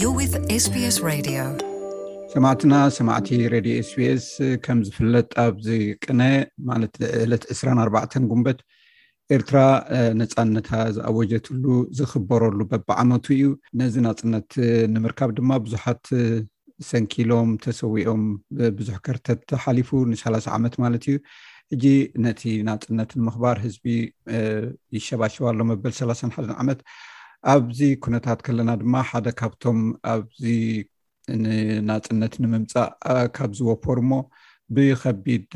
You're with SBS Radio. ሰማዕትና ሰማዕቲ ሬድዮ ስቤስ ከም ዝፍለጥ ኣብዚ ቅነ ማለት ዕለት 24 ጉንበት ኤርትራ ነፃነታ ዝኣወጀትሉ ዝኽበረሉ በቢዓመቱ እዩ ነዚ ናፅነት ንምርካብ ድማ ብዙሓት ሰንኪሎም ተሰዊኦም ብዙሕ ከርተት ተሓሊፉ ንሰላሳ ዓመት ማለት እዩ እጂ ነቲ ናፅነት ንምኽባር ህዝቢ ይሸባሸባ ኣሎ መበል ሰላሳን ሓደን ዓመት ኣብዚ ኩነታት ከለና ድማ ሓደ ካብቶም ኣብዚ ንናፅነት ንምምፃእ ካብ ዝወፈሩ እሞ ብከቢድ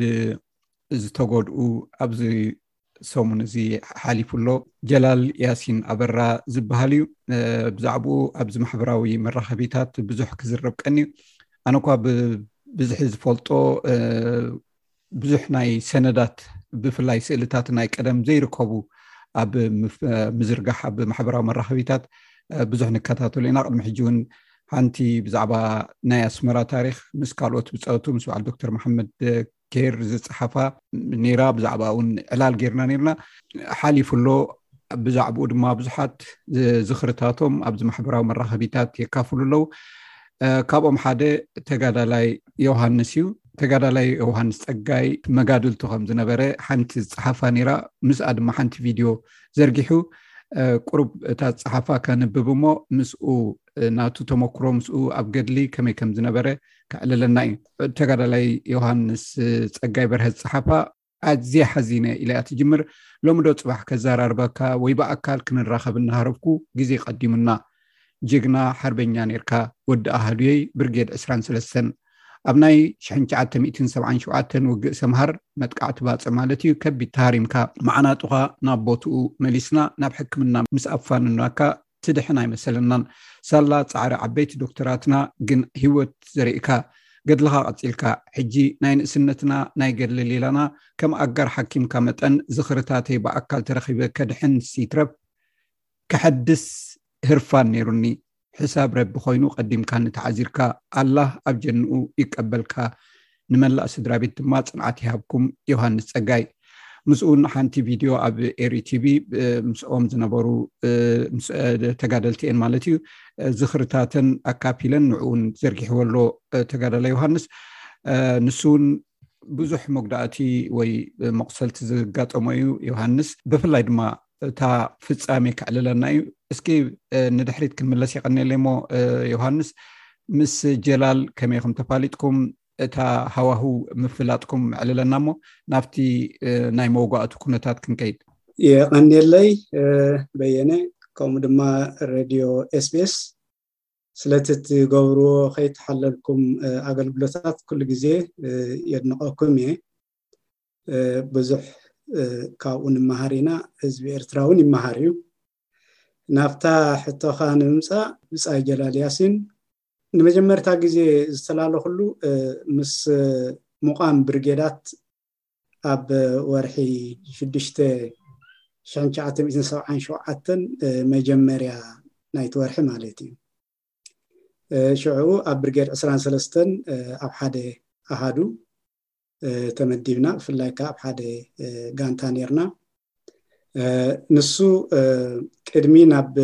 ዝተጎድኡ ኣብዚ ሰሙን እዚ ሓሊፉ ኣሎ ጀላል ያሲን ኣበራ ዝበሃል እዩ ብዛዕባኡ ኣብዚ ማሕበራዊ መራኸቢታት ብዙሕ ክዝረብ ቀኒ እዩ ኣነ እኳ ብብዝሒ ዝፈልጦ ብዙሕ ናይ ሰነዳት ብፍላይ ስእልታት ናይ ቀደም ዘይርከቡ ኣብ ምዝርጋሕ ኣብ ማሕበራዊ መራኸቢታት ብዙሕ ንከታተሉ ኢና ቅድሚ ሕጂ እውን ሓንቲ ብዛዕባ ናይ ኣስመራ ታሪክ ምስ ካልኦት ብፀቱ ምስ በዓል ዶክተር መሓመድ ኬር ዝፀሓፋ ነይራ ብዛዕባ እውን ዕላል ጌርና ነርና ሓሊፉ ኣሎ ብዛዕባኡ ድማ ብዙሓት ዝኽርታቶም ኣብዚ ማሕበራዊ መራኸቢታት የካፍሉ ኣለው ካብኦም ሓደ ተጋዳላይ ዮሃንስ እዩ ተጋዳላይ ዮሃንስ ፀጋይ መጋድልቱ ከም ዝነበረ ሓንቲ ዝፀሓፋ ነይራ ምስኣ ድማ ሓንቲ ቪድዮ ዘርጊሑ ቁሩብ እታ ዝፀሓፋ ከንብብ እሞ ምስኡ ናቱ ተመክሮ ምስኡ ኣብ ገድሊ ከመይ ከም ዝነበረ ክዕልለና እዩ ተጋዳላይ ዮሃንስ ፀጋይ በርሀ ዝፀሓፋ ኣዝየ ሓዚነ ኢለ እያ ትጅምር ሎሚ ዶ ፅባሕ ከዘራርበካ ወይ ብኣካል ክንራኸብ እናሃረብኩ ግዜ ቀዲሙና ጅግና ሓርበኛ ነርካ ወዲ ኣሃዱየይ ብርጌድ ዕስራን ሰለስተን ኣብ ናይ ሽሕን ትሽዓተ ሚእትን ሰብዓን ሸውዓተን ውግእ ሰምሃር መጥቃዕቲ ባፅዕ ማለት እዩ ከቢድ ተሃሪምካ መዓናጡኻ ናብ ቦትኡ መሊስና ናብ ሕክምና ምስ ኣፋንናካ ትድሕን ኣይመሰለናን ሳላ ፃዕሪ ዓበይቲ ዶክተራትና ግን ሂወት ዘሪእካ ገድልኻ ቀፂልካ ሕጂ ናይ ንእስነትና ናይ ገድሊ ሌላና ከም ኣጋር ሓኪምካ መጠን ዝኽርታተይ ብኣካል ተረኺበ ከድሕን ይትረፍ ከሐድስ ህርፋን ነይሩኒ ሕሳብ ረቢ ኮይኑ ቀዲምካኒ ተዓዚርካ ኣላህ ኣብ ጀንኡ ይቀበልካ ንመላእ ስድራቤት ድማ ፅንዓት ይሃብኩም ዮሃንስ ፀጋይ ምስኡ ሓንቲ ቪድዮ ኣብ ኤሪ ቲቪ ምስኦም ዝነበሩ ተጋደልቲ እየን ማለት እዩ ዝኽርታተን ኣካፊለን ንዕኡን ዘርጊሕዎ ኣሎ ተጋዳላ ዮሃንስ ንሱ እውን ብዙሕ መጉዳእቲ ወይ መቁሰልቲ ዘጋጠሞ እዩ ዮሃንስ ብፍላይ ድማ እታ ፍፃሜ ክዕልለና እዩ እስኪ ንድሕሪት ክንምለስ ይቀኒየለይ ሞ ዮሃንስ ምስ ጀላል ከመይ ኹም ተፋሊጥኩም እታ ሃዋህ ምፍላጥኩም ዕልለና እሞ ናብቲ ናይ መወጓእቱ ኩነታት ክንከይድ የቀኒየለይ በየነ ከምኡ ድማ ሬድዮ ኤስቤስ ስለቲ እትገብርዎ ከይተሓለልኩም ኣገልግሎታት ኩሉ ግዜ የድንቀኩም እየ ብዙሕ ካብኡ ንመሃር ኢና ህዝቢ ኤርትራ እውን ይመሃር እዩ ናብታ ሕቶኻ ንምምፃእ ብፃይ ጀላል ያሲን ንመጀመርታ ግዜ ዝተላለኹሉ ምስ ምቋም ብርጌዳት ኣብ ወርሒ ሽዱሽተ ሽሕን ትሽዓተ ሚእትን ሰብዓን ሸውዓተን መጀመርያ ናይቲ ወርሒ ማለት እዩ ሽዑኡ ኣብ ብርጌድ ዕስራን ሰለስተን ኣብ ሓደ ኣሃዱ ተመዲብና ብፍላይ ከዓ ኣብ ሓደ ጋንታ ነርና ንሱ ቅድሚ ናብ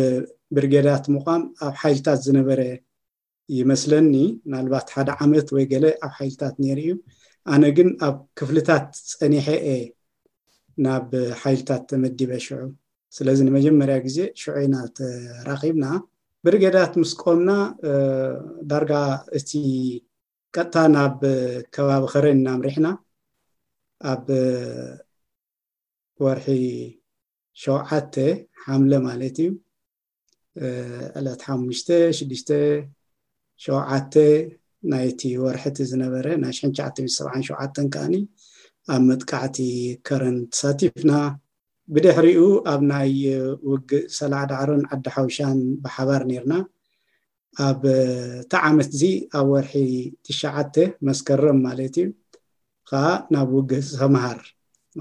ብርጌዳት ምቋም ኣብ ሓይልታት ዝነበረ ይመስለኒ ምናልባት ሓደ ዓመት ወይ ገለ ኣብ ሓይልታት ነይሩ እዩ ኣነ ግን ኣብ ክፍልታት ፀኒሐ እየ ናብ ሓይልታት ተመዲበ ሽዑ ስለዚ ንመጀመርያ ግዜ ሽዑ ኢና ተራኺብና ብርጌዳት ምስ ቆምና ዳርጋ እቲ ቀጥታ ናብ ከባቢ ከረን ኢና ኣምሪሕና ኣብ ወርሒ ሸውዓተ ሓምለ ማለት እዩ ዕለት ሓሙሽተ ሽዱሽተ ሸውዓተ ናይቲ ወርሒ እቲ ዝነበረ ናይ ሽሕን ትሽዓተ ሚእቲ ሰብዓን ሸውዓተን ከዓኒ ኣብ መጥቃዕቲ ከረን ተሳቲፍና ብድሕሪኡ ኣብ ናይ ውግእ ሰላዕ ዳዕሮን ዓዲ ሓውሻን ብሓባር ነርና ኣብ እቲ ዓመት እዚ ኣብ ወርሒ ትሽዓተ፣ መስከረም ማለት እዩ፣ ኸኣ ናብ ውግእ ሰምሃር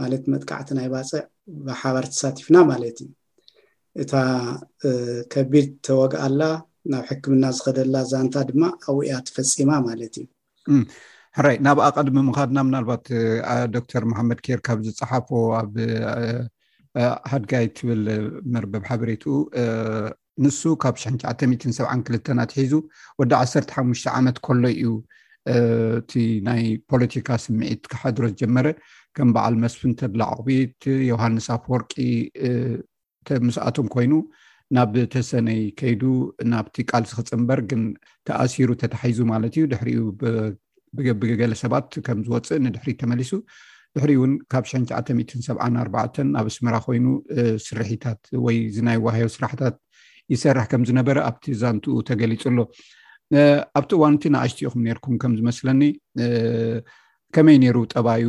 ማለት መጥቃዕቲ ናይ ባጽዕ ብሓባር ተሳቲፍና ማለት እዩ። እታ ከቢድ ተወግኣላ ናብ ሕክምና ዝኸደላ ዛንታ ድማ ኣብኡ እያ ተፈጺማ ማለት እዩ። ሕራይ ናብኣ ቅድሚ ምኻድና ምናልባት ዶክተር መሓመድ ኬር ካብ ዝፀሓፎ ኣብ ሃድጋይ ትብል መርበብ ሓበሬትኡ ንሱ ካብ ሽሕን ትሽዓተ ሚእትን ሰብዓን ክልተን ኣትሒዙ ወዲ ዓሰርተ ሓሙሽተ ዓመት ከሎ እዩ እቲ ናይ ፖለቲካ ስምዒት ክሓድሮ ዝጀመረ ከም በዓል መስፍን ተድላ ዕቑቢት ዮሃንስ ኣፍወርቂ ምስኣቶም ኮይኑ ናብ ተሰነይ ከይዱ ናብቲ ቃልሲ ክፅምበር ግን ተኣሲሩ ተታሒዙ ማለት እዩ ድሕሪኡ ብገለ ሰባት ከም ዝወፅእ ንድሕሪ ተመሊሱ ድሕሪ እውን ካብ ሸ ሰብዓን ኣርባዕተን ኣብ ኣስመራ ኮይኑ ስርሒታት ወይ ዝናይ ዋሃዮ ስራሕታት ይሰርሕ ከም ዝነበረ ኣብቲ ዛንትኡ ተገሊፁ ኣሎ ኣብቲ እዋን እቲ ንኣሽቲ ኢኹም ነርኩም ከም ዝመስለኒ ከመይ ነይሩ ጠባዩ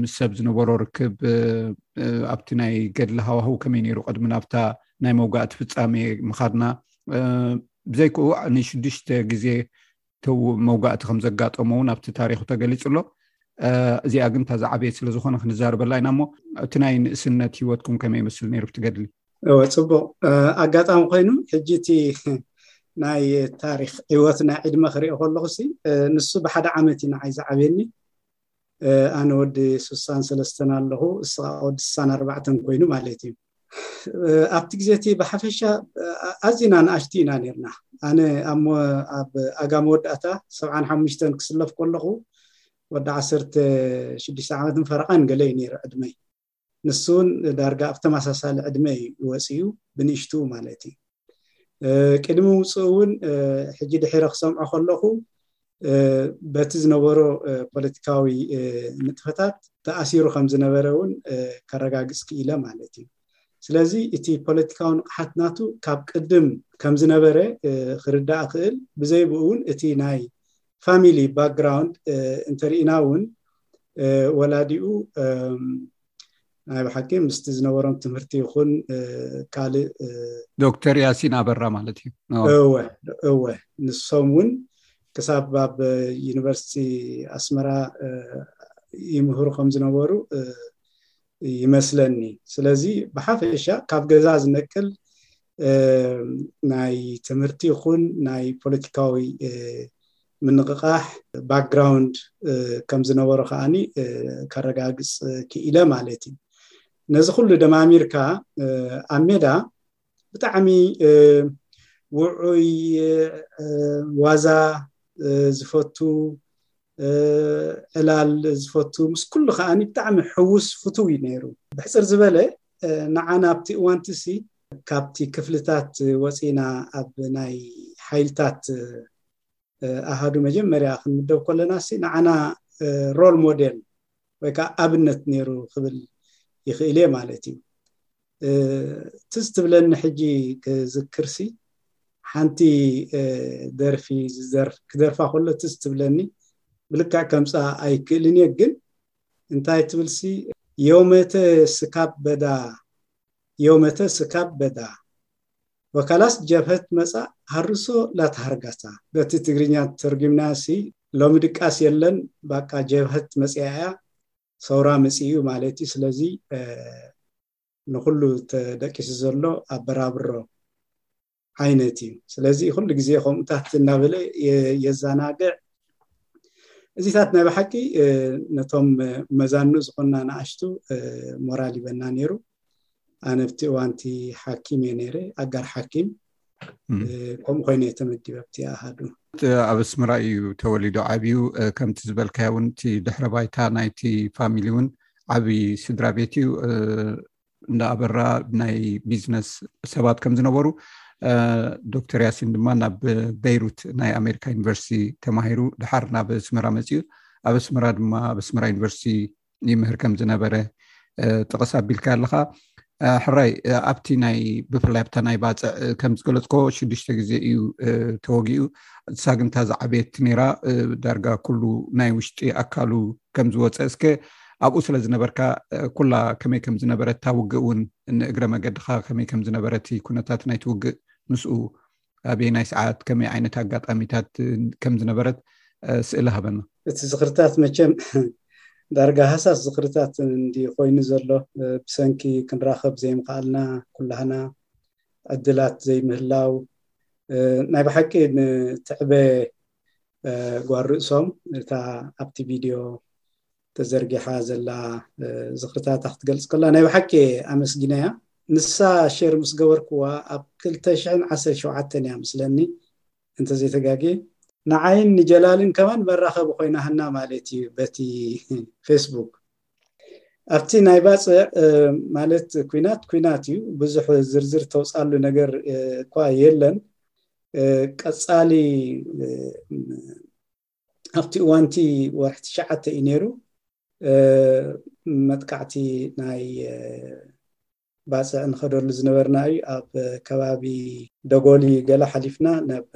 ምስ ሰብ ዝነበሮ ርክብ ኣብቲ ናይ ገድሊ ሃዋህው ከመይ ነይሩ ቅድሚ ናብታ ናይ መውጋእቲ ፍፃሜ ምካድና ብዘይክኡ ንሽዱሽተ ግዜ መውጋእቲ ከም ዘጋጠሞ እውን ኣብቲ ታሪክ ተገሊፁ ኣሎ እዚኣ ግን እታ ዝዓበየት ስለዝኮነ ክንዛርበላ ኢና እሞ እቲ ናይ ንእስነት ሂወትኩም ከመይ ይመስል ነይሩ ብትገድሊ እወ ፅቡቅ ኣጋጣሚ ኮይኑ ሕጂ እቲ ናይ ታሪክ ሂወት ናይ ዕድመ ክሪኦ ከለኩ ሲ ንሱ ብሓደ ዓመት እዩ ንዓይ ዝዓብየኒ ኣነ ወዲ ሱሳን ሰለስተን ኣለኹ እስኻ ወዲ ስሳን ኣርባዕተን ኮይኑ ማለት እዩ ኣብቲ ግዜ እቲ ብሓፈሻ ኣዝና ንኣሽቲ ኢና ነርና ኣነ ኣብ ኣጋ መወዳእታ ሰብዓን ሓሙሽተን ክስለፍ ከለኹ ወዲ ዓሰርተ ሽዱሽተ ዓመትን ፈረቓን ገለ እዩ ነይሩ ዕድመይ ንሱ እውን ዳርጋ ኣብ ተመሳሳሊ ዕድመ እዩ ወፅዩ ብንእሽቱ ማለት እዩ ቅድሚ ውፅኡ እውን ሕጂ ድሒረ ክሰምዖ ከለኹ በቲ ዝነበሮ ፖለቲካዊ ንጥፈታት ተኣሲሩ ከም ዝነበረ እውን ከረጋግፅ ክኢለ ማለት እዩ ስለዚ እቲ ፖለቲካዊ ንቕሓት ናቱ ካብ ቅድም ከም ዝነበረ ክርዳእ ክእል ብዘይብኡ እውን እቲ ናይ ፋሚሊ ባክግራውንድ እንተርኢና እውን ወላዲኡ ናይ ብሓቂ ምስቲ ዝነበሮም ትምህርቲ ይኹን ካልእ ዶክተር ያሲን ኣበራ ማለት እዩ እወ እወ ንሶም እውን ክሳብ ኣብ ዩኒቨርሲቲ ኣስመራ ይምህሩ ከም ዝነበሩ ይመስለኒ ስለዚ ብሓፈሻ ካብ ገዛ ዝነቅል ናይ ትምህርቲ ይኹን ናይ ፖለቲካዊ ምንቕቓሕ ባክግራውንድ ከም ዝነበሮ ከዓኒ ከረጋግፅ ክኢለ ማለት እዩ ነዚ ኩሉ ደማሚርካ ኣብ ሜዳ ብጣዕሚ ውዑይ ዋዛ ዝፈቱ ዕላል ዝፈቱ ምስ ኩሉ ከዓ ብጣዕሚ ሕውስ ፍቱው እዩ ነይሩ ብሕፅር ዝበለ ንዓና ኣብቲ እዋንቲ እሲ ካብቲ ክፍልታት ወፂና ኣብ ናይ ሓይልታት ኣሃዱ መጀመርያ ክንምደብ ከለና እሲ ንዓና ሮል ሞዴል ወይ ከዓ ኣብነት ነይሩ ክብል ይኽእል እየ ማለት እዩ ትዝ ትብለኒ ሕጂ ክዝክርሲ ሓንቲ ደርፊ ክደርፋ ከሎ ትዝ ትብለኒ ብልካዕ ከምፃ ኣይክእልን እየ ግን እንታይ ትብልሲ የውመተ ስካብ በዳ የውመተ ስካብ በዳ ወካላስ ጀብሀት መፃ ሃርሶ ላተሃርጋታ በቲ ትግርኛ ተርጊምናሲ ሎሚ ድቃስ የለን ባቃ ጀብሀት መፅያ እያ ሰውራ መፂኡ ማለት እዩ ስለዚ ንኩሉ ተደቂሱ ዘሎ ኣበራብሮ ዓይነት እዩ ስለዚ ኩሉ ግዜ ከምኡታት እናበለ የዘናግዕ እዚታት ናይ ብሓቂ ነቶም መዛኑ ዝኮና ንኣሽቱ ሞራል ይበና ነይሩ ኣነ ኣብቲ እዋንቲ ሓኪም እየ ነይረ ኣጋር ሓኪም ከምኡ ኮይኑ እየ ተመዲበ ኣብቲ ኣሃዱ ኣብ ኣስመራ እዩ ተወሊዶ ዓብዩ ከምቲ ዝበልካዮ እውን እቲ ድሕረ ባይታ ናይቲ ፋሚሊ እውን ዓብዪ ስድራ ቤት እዩ እንዳኣበራ ናይ ቢዝነስ ሰባት ከም ዝነበሩ ዶክተር ያሲን ድማ ናብ በይሩት ናይ ኣሜሪካ ዩኒቨርሲቲ ተማሂሩ ድሓር ናብ ኣስመራ መፅኡ ኣብ ኣስመራ ድማ ኣብ ኣስመራ ዩኒቨርሲቲ ይምህር ከም ዝነበረ ጥቕስ ኣቢልካ ኣለካ ሕራይ ኣብቲ ናይ ብፍላይ ኣብታ ናይ ባፅዕ ከም ዝገለፅኮ ሽዱሽተ ግዜ እዩ ተወጊኡ ሳግንታ ዝዓበየት ነራ ዳርጋ ኩሉ ናይ ውሽጢ ኣካሉ ከም ዝወፀ እስከ ኣብኡ ስለ ዝነበርካ ኩላ ከመይ ከም ዝነበረት እታ ውግእ እውን ንእግረ መገድካ ከመይ ከም ዝነበረት ኩነታት ናይቲ ውግእ ምስኡ ኣበየናይ ሰዓት ከመይ ዓይነት ኣጋጣሚታት ከም ዝነበረት ስእሊ ሃበና። እቲ ዝኽርታት መቸም ዳርጋ ሃሳስ ዝኽርታት እንድዩ ኮይኑ ዘሎ። ብሰንኪ ክንራኸብ ዘይምኽኣልና ኩላህና ዕድላት ዘይምህላው ናይ ብሓቂ ንትዕበ ጓል ርእሶም እታ ኣብቲ ቪድዮ ተዘርጊሓ ዘላ ዝኽርታታ ክትገልፅ ከላ ናይ ብሓቂ ኣመስጊነያ ንሳ ሸር ምስ ገበርክዋ ኣብ 217 እያ ምስለኒ እንተዘይተጋጊ ንዓይን ንጀላልን ከማን መራኸቢ ኮይናሃና ማለት እዩ በቲ ፌስቡክ ኣብቲ ናይ ባፅዕ ማለት ኩናት ኩናት እዩ ብዙሕ ዝርዝር ተውፃሉ ነገር እኳ የለን ቀፃሊ ኣብቲ እዋንቲ ወርሒ ትሽዓተ እዩ ነይሩ መጥቃዕቲ ናይ ባፅዕ ንኸደሉ ዝነበርና እዩ ኣብ ከባቢ ደጎሊ ገለ ሓሊፍና ናብ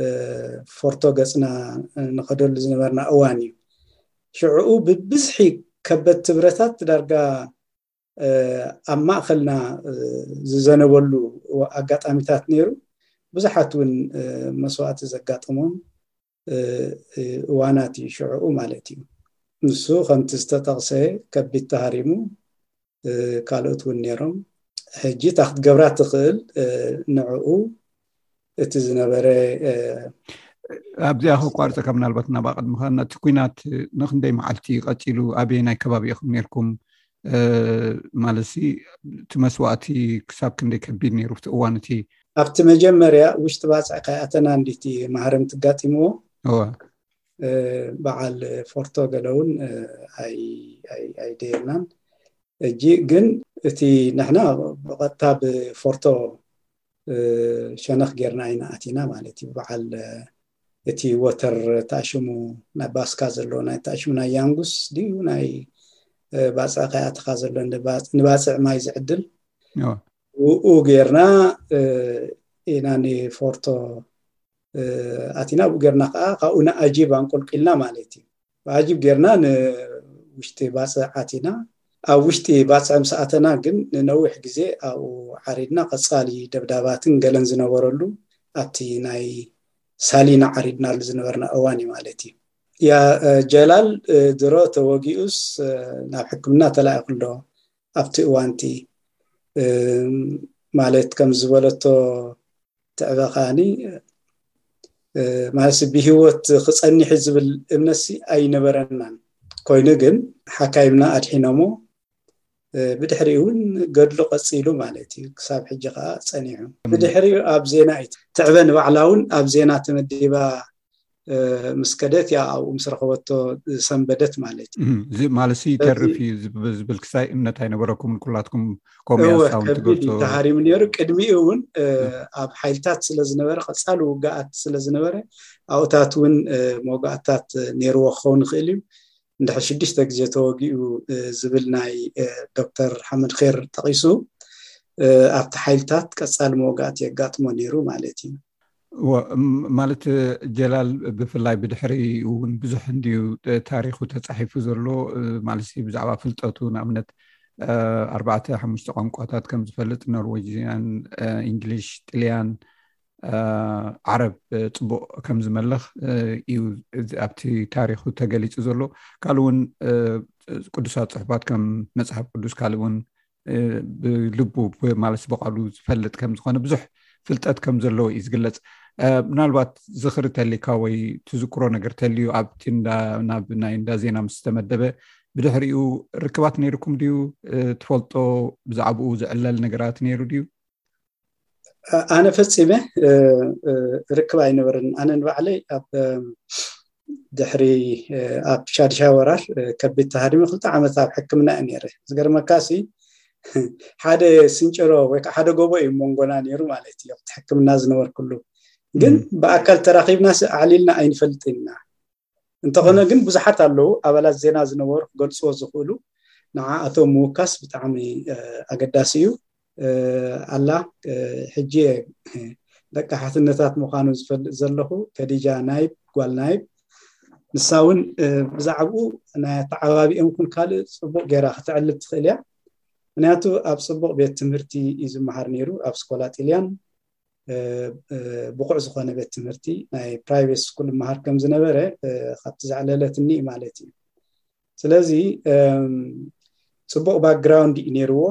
ፎርቶ ገፅና ንኸደሉ ዝነበርና እዋን እዩ ሽዕኡ ብብዝሒ ከበድቲ ብረታት ዳርጋ ኣብ ማእኸልና ዝዘነበሉ ኣጋጣሚታት ነይሩ ብዙሓት እውን መስዋእቲ ዘጋጠሞም እዋናት እዩ ሽዕኡ ማለት እዩ ንሱ ከምቲ ዝተጠቕሰ ከቢድ ተሃሪሙ ካልኦት እውን ነይሮም ሕጂ እታ ክትገብራ ትኽእል ንዕኡ እቲ ዝነበረ ኣብዚኣ ከቋርፀ ካብ ምናልባት ናብኣ ቅድሚ ነቲ ኩናት ንክንደይ መዓልቲ ቀፂሉ ኣበየ ናይ ከባቢ ኢኹም ነርኩም ማለት ሲ እቲ መስዋእቲ ክሳብ ክንደይ ከቢድ ነይሩ እቲ እዋን እቲ ኣብቲ መጀመርያ ውሽጢ ባፅዕ ከይኣተና እንዲቲ ማህረምቲ ኣጋጢምዎ በዓል ፎርቶ ገለ እውን ኣይደየናን እጂ ግን እቲ ንሕና ብቐጥታ ብፎርቶ ሸነኽ ጌርና ኢና ኣቲና ማለት እዩ በዓል እቲ ወተር ተኣሽሙ ናይ ባስካ ዘሎ ናይ ተኣሽሙ ናይ ያንጉስ ድዩ ናይ ባፅዕ ከይኣትኻ ዘሎ ንባፅዕ ማይ ዝዕድል ውኡ ጌርና ኢና ንፎርቶ ኣቲና ኣብኡ ጌርና ከዓ ካብኡ ንኣጂብ ኣንቆልቂልና ማለት እዩ ብኣጂብ ጌርና ንውሽጢ ባፅዕ ኣቲና ኣብ ውሽጢ ባፅዕ ምስ ኣተና ግን ንነዊሕ ግዜ ኣብኡ ዓሪድና ቀፃሊ ደብዳባትን ገለን ዝነበረሉ ኣብቲ ናይ ሳሊና ዓሪድናሉ ዝነበርና እዋን እዩ ማለት እዩ ያ ጀላል ድሮ ተወጊኡስ ናብ ሕክምና ተላኢኹ ኣሎ ኣብቲ እዋንቲ ማለት ከም ዝበለቶ ትዕበ ከኣኒ ማለት ብሂወት ክጸኒሕ ዝብል እምነትሲ ኣይነበረናን ኮይኑ ግን ሓካይምና ኣድሒኖሞ ብድሕሪኡ እውን ገድሉ ቀፂሉ ማለት እዩ ክሳብ ሕጂ ከዓ ፀኒዑ ብድሕሪኡ ኣብ ዜና እዩ ትዕበ ንባዕላ እውን ኣብ ዜና ተመዲባ ምስ ከደት እያ ኣብኡ ምስ ረኸበቶ ዝሰንበደት ማለት እዩ እዚ ማለት ሲ ይተርፍ እዩ ዝብል ክሳይ እምነት ኣይነበረኩምን ኩላትኩም ከምኡ እወ ያሳውን ከቢድ እዩ ትገልፁ ተሃሪሙ ነይሩ ቅድሚኡ እውን እ፣ ኣብ ሓይልታት ስለ ዝነበረ ቀፃሊ ውግኣት ስለ ዝነበረ ኣብኡታት እውን እ፣ መውጋእትታት እ፣ ነይርዎ ክኸውን ይኽእል እዩ እንድሕር ሽዱሽተ ግዜ ተወጊኡ እ፣ ዝብል ናይ እ፣ ዶክተር ሓመድ ኼር ጠቒሱ እ፣ ኣብቲ ሓይልታት ቀፃሊ መውጋእቲ የጋጥሞ ነይሩ ማለት እዩ እወ ማለት ጀላል ብፍላይ ብድሕሪ እውን ብዙሕ እንድዩ ታሪኹ ተፃሒፉ ዘሎ ማለት ብዛዕባ ፍልጠቱ ንኣብነት ኣርባዕተ ሓሙሽተ ቋንቋታት ከም ዝፈልጥ ኖርዌጅያን እንግሊሽ ጥልያን ዓረብ ፅቡቅ ከም ዝመለኽ እዩ ኣብቲ ታሪኩ ተገሊፁ ዘሎ ካልእ እውን ቅዱሳት ፅሑፋት ከም መፅሓፍ ቅዱስ ካልእ እውን ብልቡ ማለት በቃሉ ዝፈልጥ ከም ዝኮነ ብዙሕ ፍልጠት ከም ዘለዎ እዩ ዝግለፅ ምናልባት ዝኽሪ ተሊካ ወይ ትዝክሮ ነገር ተልዩ ኣብቲ ናብ ናይ እንዳ ዜና ምስ ዝተመደበ ብድሕሪኡ ርክባት ነይርኩም ድዩ ትፈልጦ ብዛዕባኡ ዝዕለል ነገራት ነይሩ ድዩ ኣነ ፈፂመ ርክብ ኣይነበረን ኣነ ንባዕለይ ኣብ ድሕሪ ኣብ ሻድሻ ወራር ከቢድ ተሃዲመ ክልተ ዓመት ኣብ ሕክምና እዩ ነይረ ዝገርመካ ሲ ሓደ ስንጭሮ ወይ ከዓ ሓደ ጎቦ እዩ መንጎና ነይሩ ማለት እዩ ኣብቲ ሕክምና ዝነበርኩሉ ግን ብኣካል ተራኪብና ሲ ኣዕሊልና ኣይንፈልጥን ኢና እንተኾነ ግን ብዙሓት ኣለዉ ኣባላት ዜና ዝነበሩ ክገልጽዎ ዝኽእሉ ንዓኣቶም ምውካስ ብጣዕሚ ኣገዳሲ እዩ ኣላ ሕጂ ደቂ ሓትነታት ምዃኑ ዝፈልጥ ዘለኹ ከዲጃ ናይብ ጓል ናይብ ንሳ እውን ብዛዕባኡ ናይ ኣተዓባቢኦም ኩን ካልእ ፅቡቅ ገይራ ክትዕልብ ትኽእል እያ ምክንያቱ ኣብ ፅቡቅ ቤት ትምህርቲ እዩ ዝመሃር ነይሩ ኣብ ስኮላ ጢልያን ብቑዕ ዝኾነ ቤት ትምህርቲ ናይ ፕራይቬት ስኩል መሃር ከም ዝነበረ ካብቲ ዘዕለለትኒ እዩ ማለት እዩ ስለዚ ፅቡቕ ባክግራውንድ እዩ ነይርዎ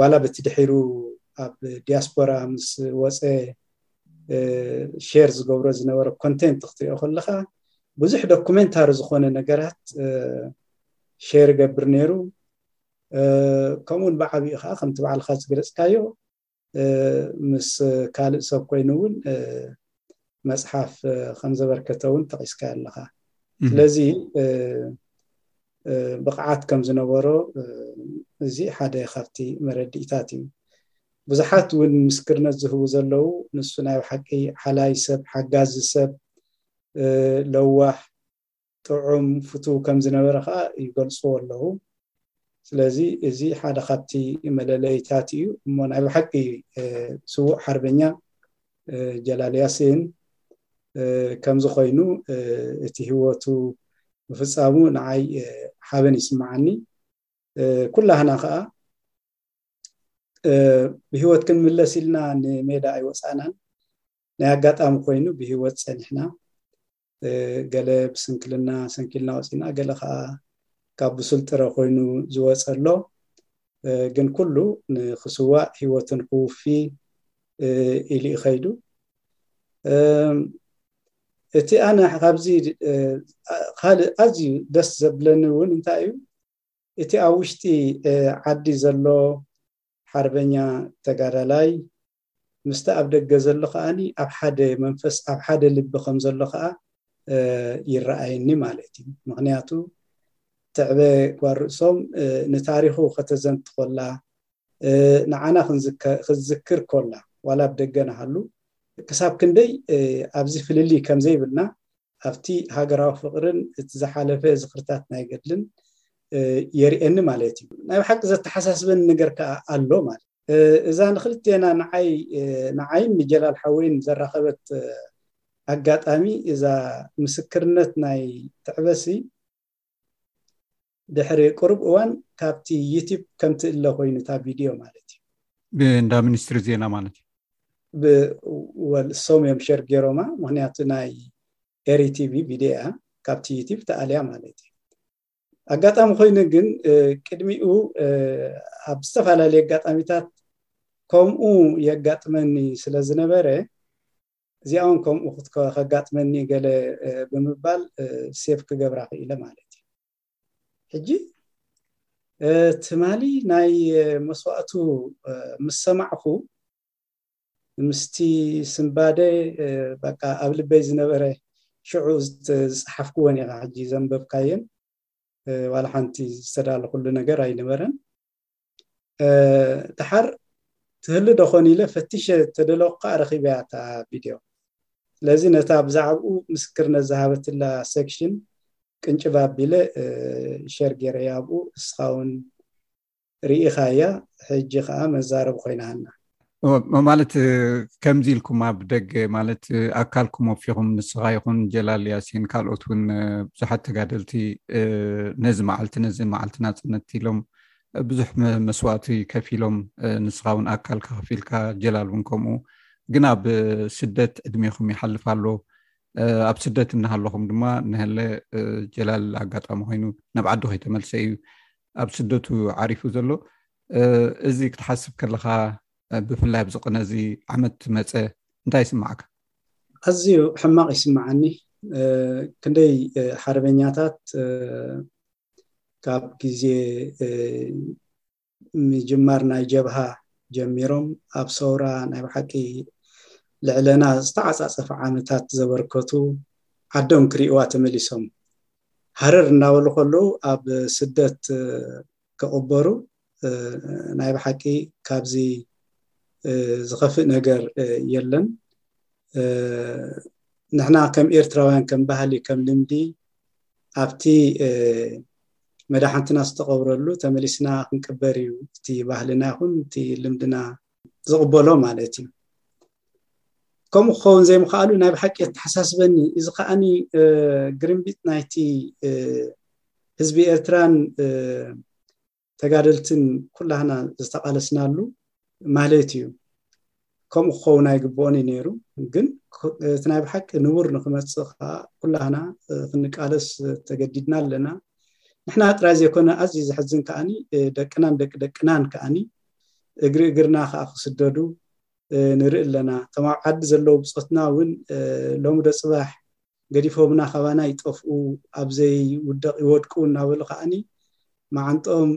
ዋላ በቲ ድሒሩ ኣብ ዲያስፖራ ምስ ወፀ ሼር ዝገብሮ ዝነበረ ኮንቴንት ክትሪኦ ከለካ ብዙሕ ዶኩሜንታሪ ዝኾነ ነገራት ሼር ይገብር ነይሩ ከምኡ ውን ብዓቢኡ ከኣ ከምቲ ባዕልካ ዝገለጽካዮ ምስ ካልእ ሰብ ኮይኑ ውን መጽሓፍ ከም ዘበርከተ ውን ጠቂስካዮ ኣለካ ስለዚ ብቕዓት ከም ዝነበሮ እዚ ሓደ ካብቲ መረድኢታት እዩ ብዙሓት እውን ምስክርነት ዝህቡ ዘለው ንሱ ናይ ብሓቂ ሓላይ ሰብ ሓጋዚ ሰብ ለዋህ ጥዑም ፍቱው ከም ዝነበረ ከኣ ይገልጽዎ ኣለዉ። ስለዚ እዚ ሓደ ካብቲ መለለይታት እዩ። እሞ ናይ ብሓቂ ስዉእ ሓርበኛ ጀላል ያሲን ከምዚ ኮይኑ እቲ ህይወቱ ምፍጻሙ ንዓይ ሓበን ይስምዓኒ። ኩላህና ከኣ ብህይወት ክንምለስ ኢልና ንሜዳ ኣይወጻእናን። ናይ ኣጋጣሚ ኮይኑ ብህይወት ጸኒሕና። ገለ ብስንክልና ሰንኪልና ወፂና ገለ ከዓ ካብ ብሱል ጥረ ኮይኑ ዝወፀ ኣሎ ግን ኩሉ ንክስዋእ ሂወቱን ክውፊ ኢሉ እዩ ከይዱ እቲ ኣነ ካብዚ ካልእ ኣዝዩ ደስ ዘብለኒ እውን እንታይ እዩ እቲ ኣብ ውሽጢ ዓዲ ዘሎ ሓርበኛ ተጋዳላይ ምስቲ ኣብ ደገ ዘሎ ከኣ ኣብ ሓደ መንፈስ ኣብ ሓደ ልቢ ከም ዘሎ ከኣ ይረኣየኒ ማለት እዩ ምክንያቱ ትዕበ ጓል ርእሶም ንታሪኹ ከተዘንት ኮላ ንዓና ክትዝክር ኮላ ዋላ ኣብ ደገ ንሃሉ ክሳብ ክንደይ ኣብዚ ፍልልይ ከም ዘይብልና ኣብቲ ሃገራዊ ፍቕርን እቲ ዝሓለፈ ዝኽርታት ናይ ገድልን የርእየኒ ማለት እዩ ናይ ብሓቂ ዘተሓሳስበኒ ነገር ከኣ ኣሎ ማለት እዛ ንክልቴና ንዓይ ንዓይን ንጀላል ሓወይን ዘራኸበት ኣጋጣሚ እዛ ምስክርነት ናይ ትዕበሲ ድሕሪ ቅሩብ እዋን ካብቲ ዩቲብ ከምትእለ ኮይኑ እታ ቪድዮ ማለት እዩ ብእንዳ ሚኒስትሪ ዜና ማለት እዩ ብወልሶም እዮም ሸር ገይሮማ ምክንያቱ ናይ ኤሪ ቲቪ ቪድዮ እያ ካብቲ ዩቲብ ተኣልያ ማለት እዩ ኣጋጣሚ ኮይኑ ግን ቅድሚኡ ኣብ ዝተፈላለዩ ኣጋጣሚታት ከምኡ የጋጥመኒ ስለ ዝነበረ እዚኣ እውን ከምኡ ከጋጥመኒ ገለ ብምባል ሴፍ ክገብራ ክኢለ ማለት እዩ ሕጂ ትማሊ ናይ መስዋእቱ ምስ ሰማዕኹ ምስቲ ስንባደ በቃ ኣብ ልበይ ዝነበረ ሽዑ ዝጸሓፍኩወን ኢኻ ሕጂ ዘንበብካየን ዋላ ሓንቲ ዝተዳለኹሉ ነገር ኣይነበረን ድሓር ትህሉ ዶኾን ኢለ ፈቲሸ ተደለኹ ከዓ ረኺበያ እታ ቪድዮ ስለዚ ነታ ብዛዕባኡ ምስክርነት ዝሃበትላ ሴክሽን ቅንጭብ ኣቢለ ሸር ገይረያ ኣብኡ እስኻ እውን ሪኢኻያ ሕጂ ከኣ መዛረቢ ኮይናሃና። ማለት ከምዚ ኢልኩም ኣብ ደገ ማለት ኣካልኩም ወፊኹም ንስኻ ይኹን ጀላል ያሲን ካልኦት እውን ብዙሓት ተጋደልቲ ነዚ መዓልቲ ነዚ መዓልቲ ናፅነት ኢሎም ብዙሕ መስዋእቲ ከፍ ኢሎም ንስኻ እውን ኣካል ከከፍ ኢልካ ጀላል እውን ከምኡ ግን ኣብ ስደት ዕድሜኹም ይሓልፍ ኣሎ ኣብ ስደት እናሃለኹም ድማ ንህለ ጀላል ኣጋጣሚ ኮይኑ ናብ ዓዲ ከይተመልሰ እዩ ኣብ ስደቱ ዓሪፉ ዘሎ እዚ ክትሓስብ ከለካ ብፍላይ ኣብዚ ቅነ እዚ ዓመት መፀ እንታይ ይስማዓካ ኣዝዩ ሕማቅ ይስማዓኒ ክንደይ ሓርበኛታት ካብ ግዜ ምጅማር ናይ ጀብሃ ጀሚሮም ኣብ ሰውራ ናይ ብሓቂ ልዕለና ዝተዓፃፀፈ ዓመታት ዘበርከቱ ዓዶም ክሪእዋ ተመሊሶም ሃረር እናበሉ ከለዉ ኣብ ስደት ክቕበሩ ናይ ብሓቂ ካብዚ ዝኸፍእ ነገር የለን ንሕና ከም ኤርትራውያን ከም ባህሊ ከም ልምዲ ኣብቲ መድሓንትና ዝተቐብረሉ ተመሊስና ክንቅበር እዩ እቲ ባህልና ይኹን እቲ ልምድና ዝቕበሎ ማለት እዩ ከምኡ ክኸውን ዘይምኽኣሉ ናይ ብሓቂ የተሓሳስበኒ እዚ ከዓኒ ግርምቢጥ ናይቲ ህዝቢ ኤርትራን ተጋደልትን ኩላህና ዝተቃለስናሉ ማህሌት እዩ ከምኡ ክኸውን ኣይግብኦን እዩ ነይሩ ግን እቲ ናይ ብሓቂ ንቡር ንክመፅእ ከዓ ኩላህና ክንቃለስ ተገዲድና ኣለና ንሕና ጥራይ ዘይኮነ ኣዝዩ ዘሕዝን ከዓኒ ደቅናን ደቂ ደቅናን ከዓኒ እግሪ እግርና ከኣ ክስደዱ ንርኢ ኣለና። እቶም ኣብ ዓዲ ዘለዉ ብጾትና እውን ሎሚ ዶ ጽባሕ ገዲፎምና ካባና ይጠፍኡ ኣብ ዘይውደቕ ይወድቁ እናበሉ ከኣኒ መዓንጥኦም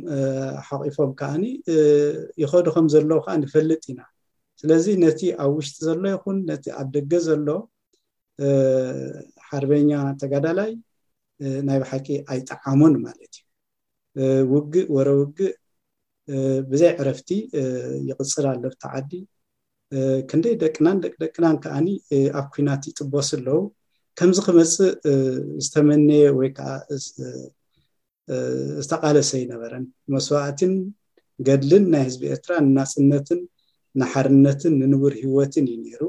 ሓቂፎም ከኣኒ ይኸዱ ከም ዘለዉ ከኣ ንፈልጥ ኢና። ስለዚ ነቲ ኣብ ውሽጢ ዘሎ ይኹን ነቲ ኣብ ደገ ዘሎ ሓርበኛ ተጋዳላይ ናይ ብሓቂ ኣይጠዓሞን ማለት እዩ ውግእ ወረ ውግእ ብዘይ ዕረፍቲ ይቕጽል ኣሎ ኣብቲ ዓዲ። ክንደይ ደቅናን ደቂ ደቅናን ከዓኒ ኣብ ኩናት ይጥበሱ ኣለዉ። ከምዚ ክመጽእ ዝተመነየ ወይ ከዓ ዝተቓለሰ ኣይነበረን። መስዋእትን ገድልን ናይ ህዝቢ ኤርትራ ንናፅነትን ንሓርነትን ንንቡር ህይወትን እዩ ነይሩ።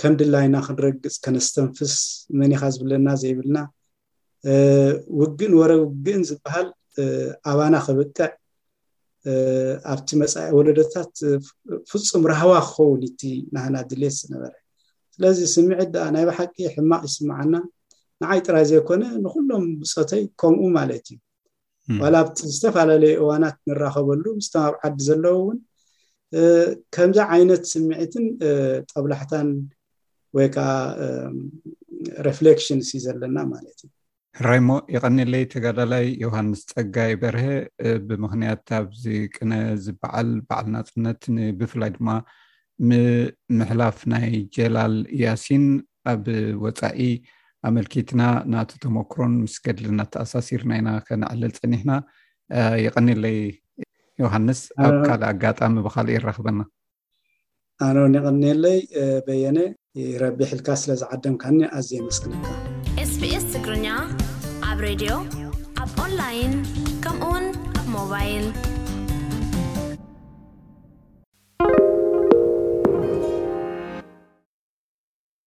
ከም ድላይና ክንረግጽ ከነስተንፍስ መን ኢኻ ዝብለና ዘይብልና ውግእን ወረ ውግእን ዝበሃል ኣባና ከብቅዕ ኣብቲ መፃኢ ወለዶታት ፍፁም ራህዋ ክኸውን እቲ ናህና ድሌት ዝነበረ ስለዚ ስምዒት ደኣ ናይ ብሓቂ ሕማቕ ይስምዓና ንዓይ ጥራይ ዘይኮነ ንኩሎም ብፆተይ ከምኡ ማለት እዩ ዋላ ኣብቲ ዝተፈላለዩ እዋናት ንራኸበሉ ምስቶም ኣብ ዓዲ ዘለዉ እውን ከምዚ ዓይነት ስምዒትን ጠብላሕታን ወይ ከዓ ሬፍሌክሽንስ እዩ ዘለና ማለት እዩ ራይሞ ይቐኒለይ ተጋዳላይ ዮሃንስ ፀጋይ በርሀ ብምክንያት ኣብዚ ቅነ ዝበዓል በዓል ናፅነት ብፍላይ ድማ ምምሕላፍ ናይ ጀላል ያሲን ኣብ ወፃኢ ኣመልኪትና ናቱ ተመክሮን ምስ ገድልና ተኣሳሲርና ኢና ከነዕልል ፀኒሕና የቀኒለይ ዮሃንስ ኣብ ካልእ ኣጋጣሚ ብካልእ ይራክበና ኣነ ውን የቀኒለይ በየነ ረቢሕልካ ስለዝዓደምካኒ ኣዝ የመስግነካ ስቢስ ትግርኛ ኣብ ሬድዮ ኣብ ኦንላይን ከምኡውን ኣብ ሞባይል